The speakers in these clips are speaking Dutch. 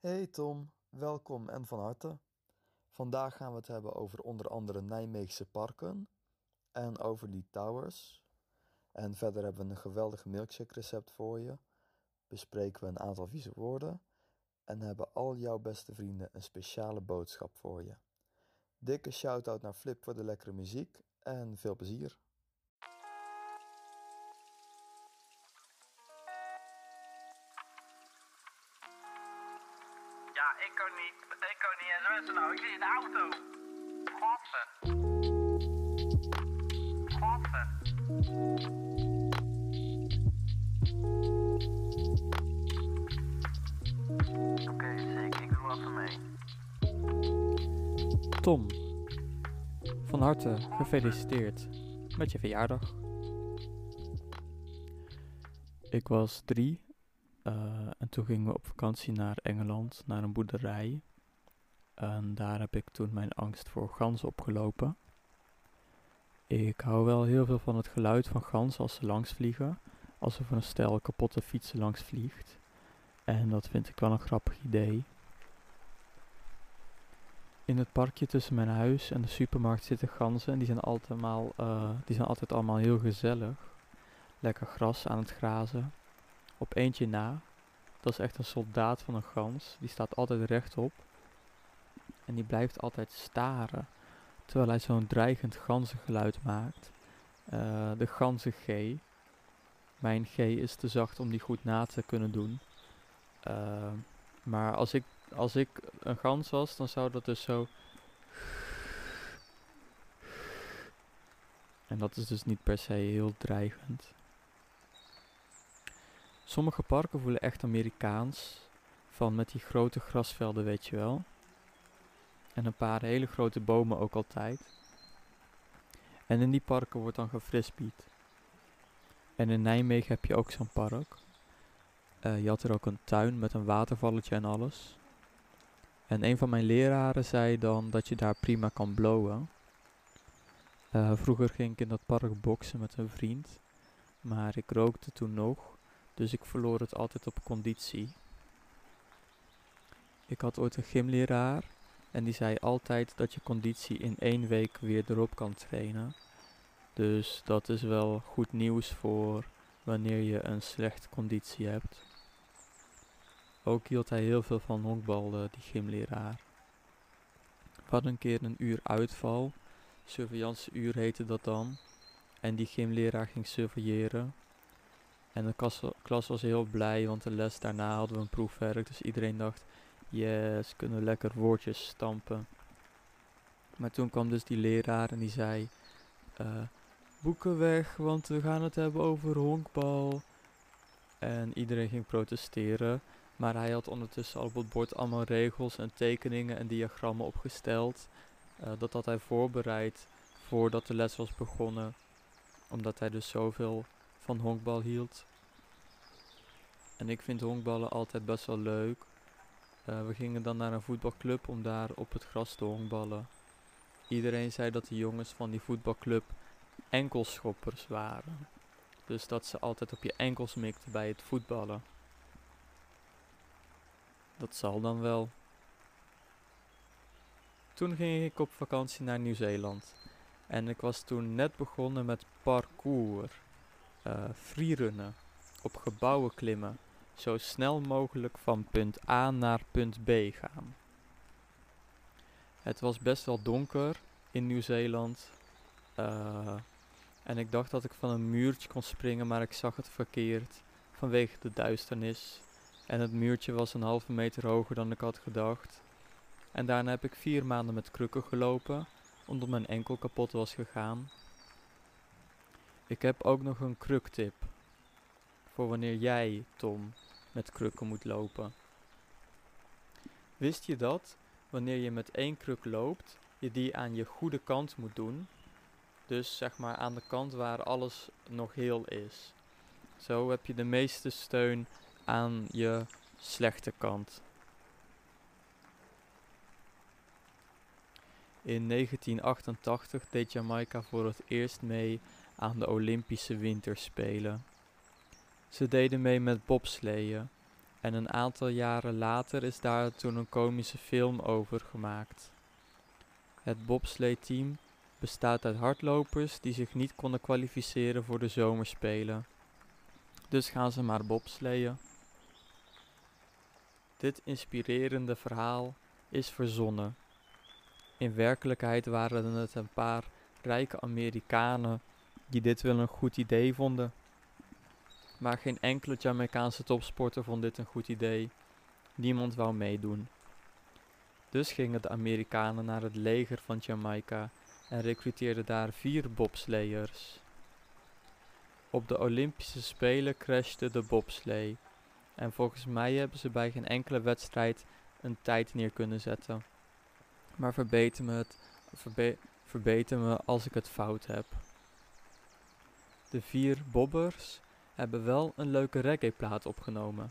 Hey Tom, welkom en van harte. Vandaag gaan we het hebben over onder andere Nijmeegse parken en over Lee Towers. En verder hebben we een geweldig milkshake recept voor je. Bespreken we een aantal vieze woorden en hebben al jouw beste vrienden een speciale boodschap voor je. Dikke shout-out naar Flip voor de lekkere muziek en veel plezier. Tom, van harte gefeliciteerd met je verjaardag. Ik was drie eh, en toen gingen we op vakantie naar Engeland, naar een boerderij. En daar heb ik toen mijn angst voor ganzen opgelopen. Ik hou wel heel veel van het geluid van ganzen als ze langs vliegen, alsof er een stel kapotte fietsen langs vliegt. En dat vind ik wel een grappig idee. In het parkje tussen mijn huis en de supermarkt zitten ganzen en die zijn allemaal, eh, die zijn altijd allemaal heel gezellig. Lekker gras aan het grazen. Op eentje na, dat is echt een soldaat van een gans, die staat altijd rechtop. En die blijft altijd staren, terwijl hij zo'n dreigend ganzengeluid maakt. Eh, de ganzen G. Mijn G is te zacht om die goed na te kunnen doen. Eh, maar als ik als ik een gans was, dan zou dat dus zo. En dat is dus niet per se heel dreigend. Sommige parken voelen echt Amerikaans. Van met die grote grasvelden, weet je wel. En een paar hele grote bomen ook altijd. En in die parken wordt dan gefrisbeed. En in Nijmegen heb je ook zo'n park. Eh, je had er ook een tuin met een watervalletje en alles. En een van mijn leraren zei dan dat je daar prima kan blowen. Eh, vroeger ging ik in dat park boksen met een vriend. Maar ik rookte toen nog. Dus ik verloor het altijd op conditie. Ik had ooit een gymleraar. En die zei altijd dat je conditie in één week weer erop kan trainen. Dus dat is wel goed nieuws voor wanneer je een slechte conditie hebt. Ook hield hij heel veel van honkbal, eh, die gymleraar. We een keer een uur uitval. Surveillanceuur heette dat dan. En die gymleraar ging surveilleren. En de klas was heel blij, want de les daarna hadden we een proefwerk. Dus iedereen dacht, yes, kunnen lekker woordjes stampen. Maar toen kwam dus die leraar en die zei... eh, boeken weg, want we gaan het hebben over honkbal. En iedereen ging protesteren. Maar hij had ondertussen al op het bord allemaal regels en tekeningen en diagrammen opgesteld. Uh, dat had hij voorbereid voordat de les was begonnen. Omdat hij dus zoveel van honkbal hield. En ik vind honkballen altijd best wel leuk. Uh, we gingen dan naar een voetbalclub om daar op het gras te honkballen. Iedereen zei dat de jongens van die voetbalclub enkelschoppers waren. Dus dat ze altijd op je enkels mikten bij het voetballen. Dat zal dan wel. Toen ging ik op vakantie naar Nieuw-Zeeland. En ik was toen net begonnen met parkour. Uh, freerunnen. Op gebouwen klimmen. Zo snel mogelijk van punt A naar punt B gaan. Het was best wel donker in Nieuw-Zeeland. Uh, en ik dacht dat ik van een muurtje kon springen, maar ik zag het verkeerd. Vanwege de duisternis. En het muurtje was een halve meter hoger dan ik had gedacht. En daarna heb ik vier maanden met krukken gelopen, omdat mijn enkel kapot was gegaan. Ik heb ook nog een kruktip. Wanneer jij, Tom, met krukken moet lopen. Wist je dat, wanneer je met één kruk loopt, je die aan je goede kant moet doen? Dus zeg maar aan de kant waar alles nog heel is. Zo heb je de meeste steun aan je slechte kant. In 1988 deed Jamaica voor het eerst mee aan de Olympische Winterspelen. Ze deden mee met bobsleeën En een aantal jaren later is daar toen een komische film over gemaakt. Het bobsleeteam bestaat uit hardlopers die zich niet konden kwalificeren voor de zomerspelen. Dus gaan ze maar bobsleeën. Dit inspirerende verhaal is verzonnen. In werkelijkheid waren het een paar rijke Amerikanen die dit wel een goed idee vonden. Maar geen enkele Jamaicaanse topsporter vond dit een goed idee. Niemand wou meedoen. Dus gingen de Amerikanen naar het leger van Jamaica en recruteerden daar vier bobsleiers. Op de Olympische Spelen crashte de bobslee en volgens mij hebben ze bij geen enkele wedstrijd een tijd neer kunnen zetten. Maar verbeter me, het, verbe, verbeter me als ik het fout heb. De vier bobbers hebben wel een leuke reggae-plaat opgenomen.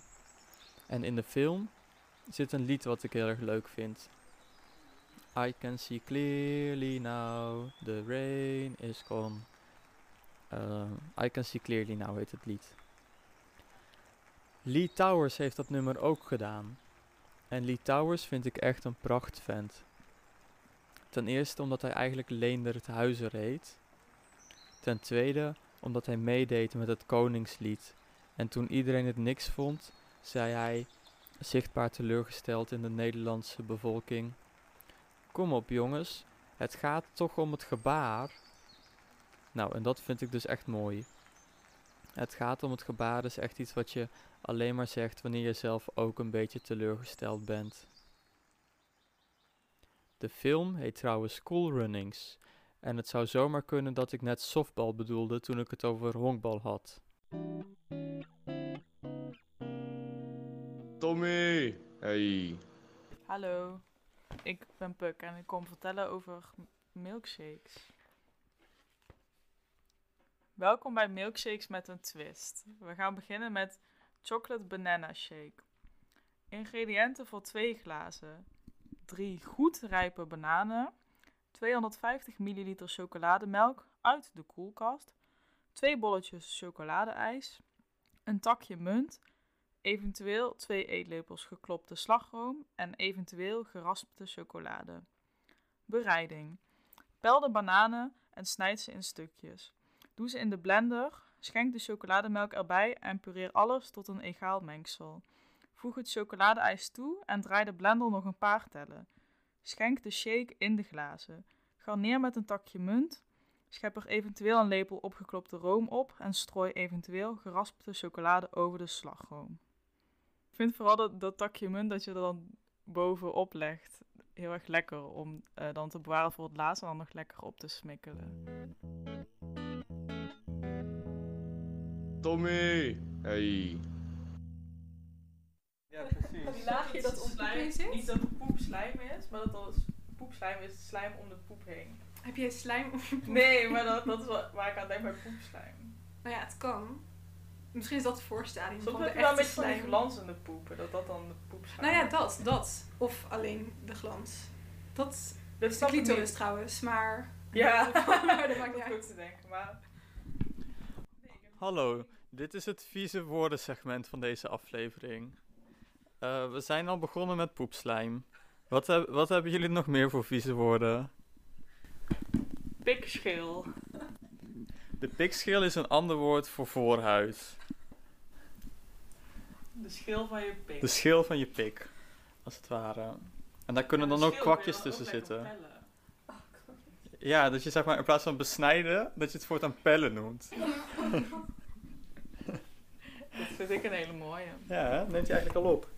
En in de film zit een lied wat ik heel erg leuk vind. I can see clearly now, the rain is gone. Uh, I can see clearly now heet het lied. Lee Towers heeft dat nummer ook gedaan. En Lee Towers vind ik echt een prachtvent. Ten eerste omdat hij eigenlijk Leender het Huizer heet. Ten tweede omdat hij meedeed met het Koningslied. En toen iedereen het niks vond, zei hij, zichtbaar teleurgesteld in de Nederlandse bevolking: Kom op jongens, het gaat toch om het gebaar. Nou, en dat vind ik dus echt mooi. Het gaat om het gebaar is echt iets wat je alleen maar zegt wanneer je zelf ook een beetje teleurgesteld bent. De film heet trouwens School Runnings. En het zou zomaar kunnen dat ik net softbal bedoelde toen ik het over honkbal had. Tommy! Hey. Hallo, ik ben Puk en ik kom vertellen over milkshakes. Welkom bij Milkshakes met een twist. We gaan beginnen met chocolate banana shake. Ingrediënten voor twee glazen. 3 goed rijpe bananen, 250 ml chocolademelk uit de koelkast, 2 bolletjes chocoladeijs, een takje munt, eventueel 2 eetlepels geklopte slagroom en eventueel geraspte chocolade. Bereiding. Pel de bananen en snijd ze in stukjes. Doe ze in de blender, schenk de chocolademelk erbij en pureer alles tot een egaal mengsel. Voeg het chocoladeijs toe en draai de blender nog een paar tellen. Schenk de shake in de glazen. Garneer met een takje munt. Schep er eventueel een lepel opgeklopte room op en strooi eventueel geraspte chocolade over de slagroom. Ik vind vooral dat, dat takje munt dat je er dan bovenop legt heel erg lekker om eh, dan te bewaren voor het laatst en dan nog lekker op te smikkelen. Tommy! Hey. Ja, Die laagje dat poep in zit? Niet dat het poep slijm is, maar dat het poepslijm is slijm om de poep heen. Heb je slijm of Nee, maar dat, dat is wat, waar ik aan denk bij poepslijm. Nou ja, het kan. Misschien is dat de voorstadium Soms van de heb je wel een beetje van die slijm. glanzende poepen, dat dat dan de poepslijm Nou ja, is. dat, dat. Of alleen de glans. Dat is Dat de snap ik clitoris niet. trouwens, maar... Ja, maar dat maakt niet is uit. te denken, maar... Hallo, dit is het vieze woordensegment van deze aflevering. Eh, we zijn al begonnen met poepslijm. Wat, heb- wat hebben jullie nog meer voor vieze woorden? Pikschil. De pikschil is een ander woord voor voorhuid. De schil van je pik. De schil van je pik, als het ware. En daar kunnen Ja, dan ook je kwakjes ook tussen zitten. pellen. Ja, dat je zeg maar in plaats van besnijden, dat je het voortaan pellen noemt. Dat vind ik een hele mooie. Ja, neemt hij eigenlijk al op.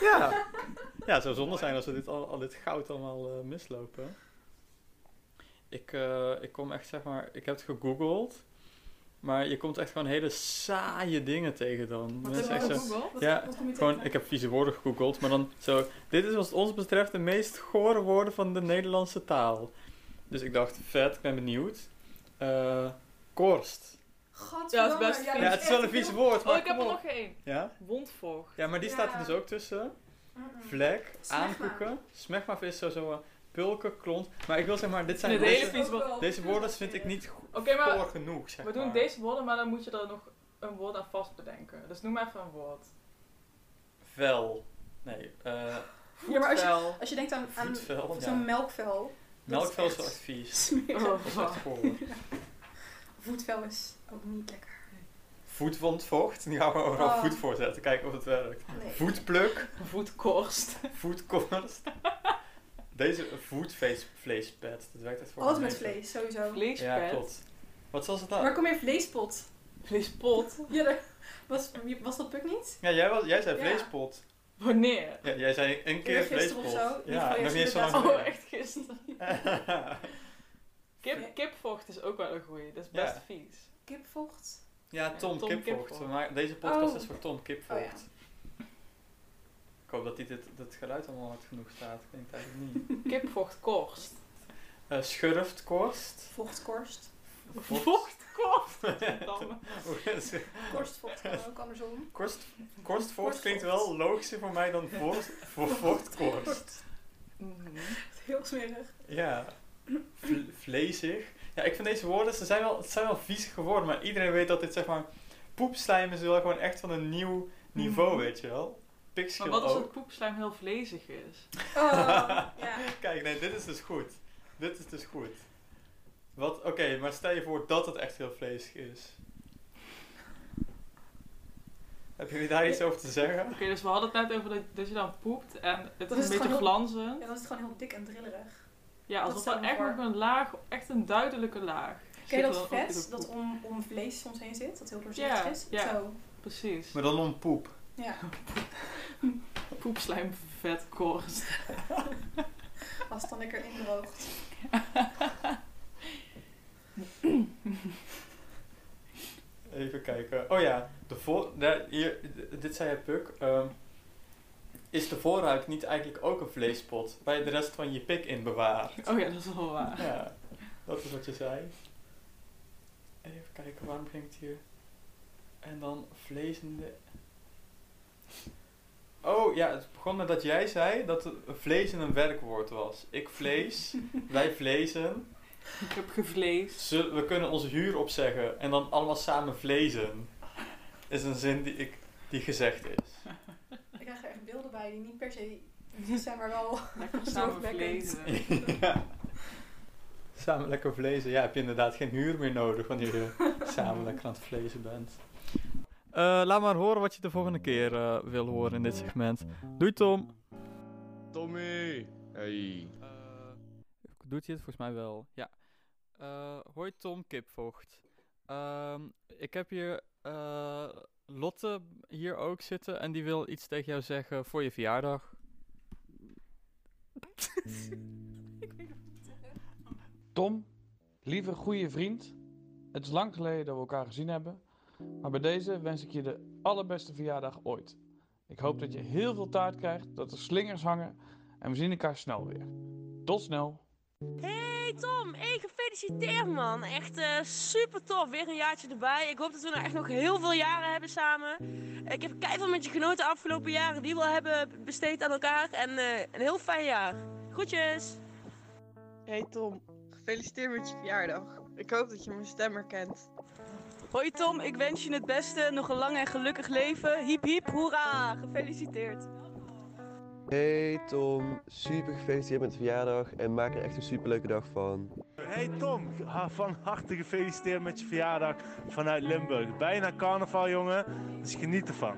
Ja. Ja, het zou zonde zijn als we dit, al, al dit goud allemaal eh, mislopen. Ik, eh, ik kom echt, zeg maar, ik heb het gegoogeld. Maar je komt echt gewoon hele saaie dingen tegen dan. Wat heb je zo- ja, wat kom je Gewoon, tegen? ik heb vieze woorden gegoogeld, maar dan zo. Dit is wat ons betreft de meest gore woorden van de Nederlandse taal. Dus ik dacht, vet, ik ben benieuwd. Eh, korst. Godverdomme, Ja, het is best ja, vies. Ja, dat het is wel een vies woord, maar Oh, ik heb kom er op. nog één. Ja? Wondvocht. ja, maar die staat er dus ook tussen. Vlek, Smegma. aankoeken. Smegma is zo, zo eh, pulken, klont. Maar ik wil zeg maar, dit zijn Nee, de hele deze, vies deze woorden vind ik niet go- Oké, maar goor genoeg, zeg we doen maar. deze woorden, maar dan moet je er nog een woord aan vast bedenken. Dus noem maar even een woord. vel. Nee, eh Ja, maar als je, voetvel. als je denkt aan, aan Voetvel, ja. zo'n melkvel. Melkvel is wel echt vies. smerig. Oh, Dat is echt goor. Voetvel is ook niet lekker. Voetwondvocht, die gaan we overal Oh. voet voor zetten, kijken of het werkt. Nee. Voetpluk, Voetkorst. voetkorst. Deze voetvleespad, dat werkt echt voor Alles met vlees, sowieso. Vleespet. Ja, klopt. Wat was het dan? Waar kom je vleespot? Vleespot. Ja, daar- was, was dat Puk niet? Ja, jij, was, jij zei Ja. vleespot. Wanneer? Ja, jij zei een keer vleespot. of zo. Niet Ja, nog niet zo lang Oh, geleden. echt gisteren. Kip, kipvocht is ook wel een goeie. Dat is Ja. best vies. Kipvocht? Ja, Tom, Tom Kipvocht. Maken- deze podcast Oh. is voor Tom Kipvocht. Oh, ja. Ik hoop dat hij dit, dat geluid allemaal hard genoeg staat. Ik denk het eigenlijk niet. Kipvocht korst. Eh schurftkorst. Vochtkorst. Vochtkorst? Is het? Korstvocht kan ook andersom. Korst, korstvocht klinkt wel logischer voor mij dan vocht, voor vochtkorst. Mhm. Heel smerig. Ja, v- vlezig. Ja, ik vind deze woorden, ze zijn wel, het zijn wel viezige woorden, maar iedereen weet dat dit zeg maar, poepslijm is wel gewoon echt van een nieuw niveau, Mhm. weet je wel. Pikschil Maar wat als het poepslijm heel vlezig is? Oh, ja. Kijk, nee, dit is dus goed. Dit is dus goed. Wat, oké, maar stel je voor dat het echt heel vleesig is. Heb jullie daar iets over te zeggen? Oké, dus we hadden het net over dat, dat je dan poept en het is is een beetje glanzend. ja, dan is het gewoon heel dik en drillerig. Ja, dat alsof stel er me echt nog een laag, echt een duidelijke laag. Ken je dat dan vet dat om, om vlees soms heen zit? Dat heel doorzichtig Ja, is? ja. Zo, Precies. Maar dan om poep. ja. Poepslijm vetkorst. Als het dan lekker indroogt. Even kijken. Oh ja, de voor, daar, hier, dit zei je Puk. Ehm, is de voorruit niet eigenlijk ook een vleespot waar je de rest van je pik in bewaart? Oh ja, dat is wel waar. Ja, dat is wat je zei. Even kijken, waarom ging het hier? En dan vlees in de... Oh ja, het begon met dat jij zei dat vlees een werkwoord was. Ik vlees, wij vlezen. Ik heb gevleesd. Zul- we kunnen onze huur opzeggen en dan allemaal samen vlezen. Is een zin die, ik, die gezegd is. Ik krijg er echt beelden bij die niet per se vies zijn, maar wel... Lekker samen vlezen. ja. Samen lekker vlezen. Ja, heb je inderdaad geen huur meer nodig wanneer je samen lekker aan het vlezen bent. Eh, laat maar horen wat je de volgende keer eh, wil horen in dit segment. Doei Tom! Tommy. Hey. doet hij het? Volgens mij wel. Ja. Eh, hoi Tom Kipvocht. Ehm, ik heb hier eh, Lotte hier ook zitten en die wil iets tegen jou zeggen voor je verjaardag. Tom, lieve goede vriend, het is lang geleden dat we elkaar gezien hebben, maar bij deze wens ik je de allerbeste verjaardag ooit. Ik hoop dat je heel veel taart krijgt, dat er slingers hangen en we zien elkaar snel weer. Tot snel! Hey Tom, hey, gefeliciteerd man. Echt eh, super tof. Weer een jaartje erbij. Ik hoop dat we nou echt nog heel veel jaren hebben samen. Ik heb keihard met je genoten de afgelopen jaren die we al hebben besteed aan elkaar. En eh, een heel fijn jaar. Groetjes! Hey Tom, gefeliciteerd met je verjaardag. Ik hoop dat je mijn stem herkent. Hoi Tom, ik wens je het beste. Nog een lang en gelukkig leven. Hiep hiep, hoera! Gefeliciteerd! Hey Tom, super gefeliciteerd met de verjaardag en maak er echt een superleuke dag van. Hey Tom, van harte gefeliciteerd met je verjaardag vanuit Limburg. Bijna carnaval jongen, dus geniet ervan.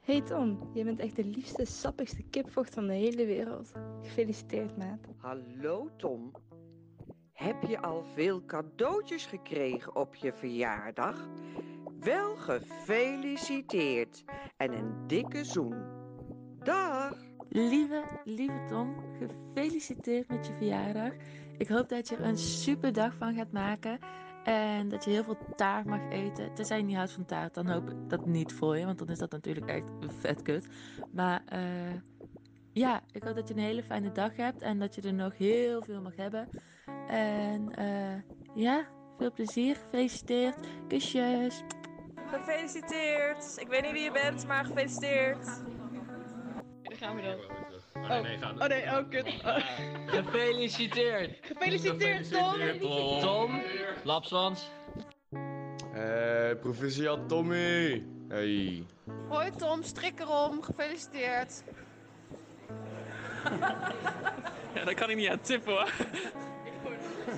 Hey Tom, je bent echt de liefste, sappigste kipvocht van de hele wereld. Gefeliciteerd, maat. Hallo Tom. Heb je al veel cadeautjes gekregen op je verjaardag? Wel gefeliciteerd en een dikke zoen. Dag! Lieve, lieve Tom, gefeliciteerd met je verjaardag. Ik hoop dat je er een super dag van gaat maken. En dat je heel veel taart mag eten. Tenzij je niet houdt van taart, dan hoop ik dat niet voor je. Want dan is dat natuurlijk echt vet kut. Maar eh, ja, ik hoop dat je een hele fijne dag hebt. En dat je er nog heel veel mag hebben. En eh, ja, veel plezier. Gefeliciteerd. Kusjes. Gefeliciteerd! Ik weet niet wie je bent, maar gefeliciteerd! Gaan we dan. Oh, nee, nee, ga Oh nee, oh kut. Oh. Gefeliciteerd. Gefeliciteerd Tom! Tom, lapswans. Eh, proficiat Tommy. Hey. Hoi Tom, strik erom. Gefeliciteerd. Ja, daar kan ik niet aan tippen hoor.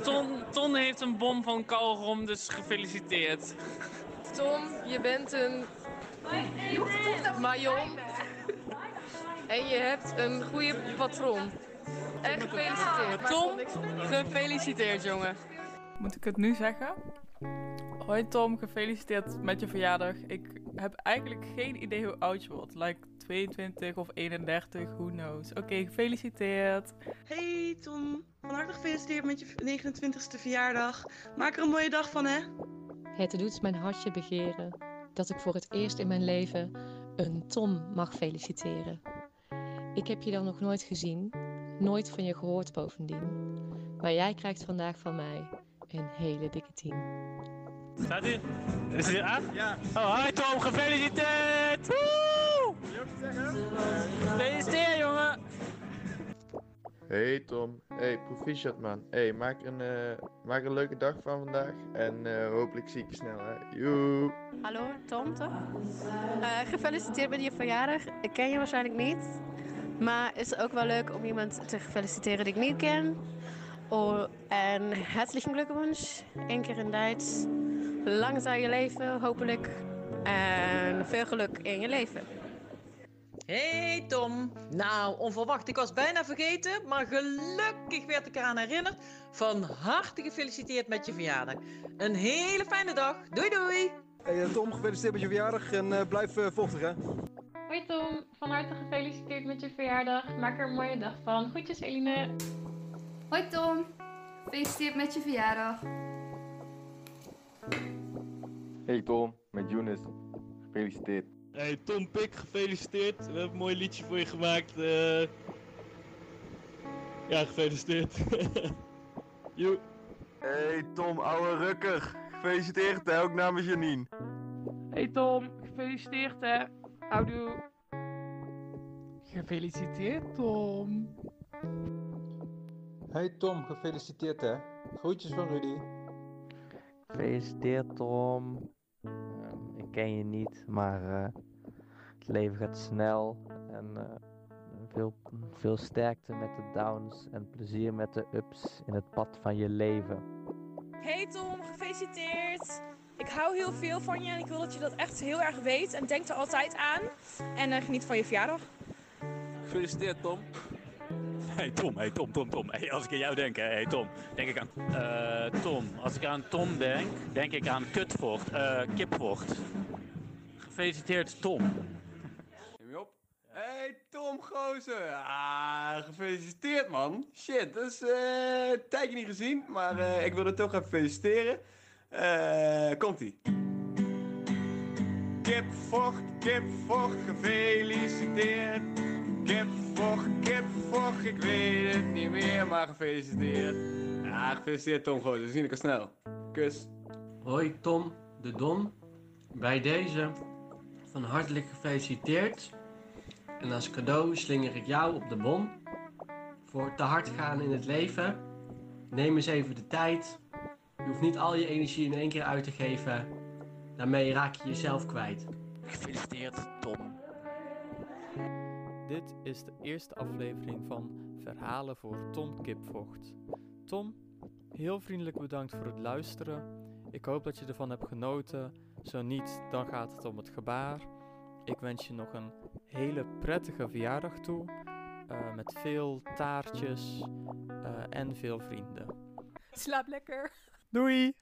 Ton, Ton heeft een bom van kauwgom, dus gefeliciteerd. Tom, je bent een majon. En je hebt een goede patroon. En gefeliciteerd. Tom, gefeliciteerd jongen. Moet ik het nu zeggen? Hoi Tom, gefeliciteerd met je verjaardag. Ik heb eigenlijk geen idee hoe oud je wordt. Like 22 of 31, who knows. Oké, gefeliciteerd. Hey Tom, van harte gefeliciteerd met je 29ste verjaardag. Maak er een mooie dag van hè. Het doet mijn hartje begeren dat ik voor het eerst in mijn leven een Tom mag feliciteren. Ik heb je dan nog nooit gezien, nooit van je gehoord bovendien. Maar jij krijgt vandaag van mij een hele dikke tien. Staat hij? Is hij aan? Ja. Oh, hi Tom, gefeliciteerd! Woe! Gefeliciteerd jongen! Hey Tom, hey proficiat man. Hey, maak er een, eh, maak een leuke dag van vandaag en eh, hopelijk zie ik je snel hè. Joe! Hallo, Tom toch? Eh, gefeliciteerd met je verjaardag. Ik ken je waarschijnlijk niet. Maar het is ook wel leuk om iemand te feliciteren die ik niet ken. Oh, en herzlichen Glückwunsch. Eén keer in Duits. Lang zou je leven, hopelijk. En veel geluk in je leven. Hey Tom. Nou, onverwacht. Ik was bijna vergeten, maar gelukkig werd ik eraan herinnerd. Van harte gefeliciteerd met je verjaardag. Een hele fijne dag. Doei doei. Hey eh, Tom, gefeliciteerd met je verjaardag en eh, blijf eh, vochtig hè. Hoi Tom, van harte gefeliciteerd met je verjaardag. Maak er een mooie dag van. Groetjes Eline. Hoi Tom, gefeliciteerd met je verjaardag. Hey Tom, met Younes. Gefeliciteerd. Hey Tom Pik, gefeliciteerd. We hebben een mooi liedje voor je gemaakt. eh. Ja, gefeliciteerd. Joe. Hey Tom, ouwe rukker. Gefeliciteerd hè, ook namens Janine. Hey Tom, gefeliciteerd hè. Houdoe. Gefeliciteerd Tom. Hey Tom, gefeliciteerd hè. Groetjes van Rudy. Gefeliciteerd Tom. Ehm, ik ken je niet, maar eh, het leven gaat snel. En eh, veel, veel sterkte met de downs en plezier met de ups in het pad van je leven. Hey Tom, gefeliciteerd. Ik hou heel veel van je en ik wil dat je dat echt heel erg weet en denk er altijd aan. En eh, geniet van je verjaardag. Gefeliciteerd, Tom. Hey Tom, hey Tom, Tom, Tom. Hey, als ik aan jou denk, hey Tom, denk ik aan... Eh, Tom, als ik aan Tom denk, denk ik aan kutvocht, eh kipvocht. Gefeliciteerd Tom. Neem je op? Hey Tom Gozer. Ah, gefeliciteerd man. Shit, dat is eh, een tijdje niet gezien, maar eh, ik wil het toch even feliciteren. Eh Komt-ie. Kipvocht, kipvocht, gefeliciteerd. Kipvocht, kipvocht, ik weet het niet meer, maar gefeliciteerd. Ja, gefeliciteerd Tom Gozer, zien ik al snel. Kus. Hoi Tom, de Don. Bij deze van hartelijk gefeliciteerd. En als cadeau slinger ik jou op de bon. Voor te hard gaan in het leven. Neem eens even de tijd. Je hoeft niet al je energie in één keer uit te geven. Daarmee raak je jezelf kwijt. Gefeliciteerd Tom. Dit is de eerste aflevering van Verhalen voor Tom Kipvocht. Tom, heel vriendelijk bedankt voor het luisteren. Ik hoop dat je ervan hebt genoten. Zo niet, dan gaat het om het gebaar. Ik wens je nog een hele prettige verjaardag toe. eh, met veel taartjes eh, en veel vrienden. Slaap lekker. Doei!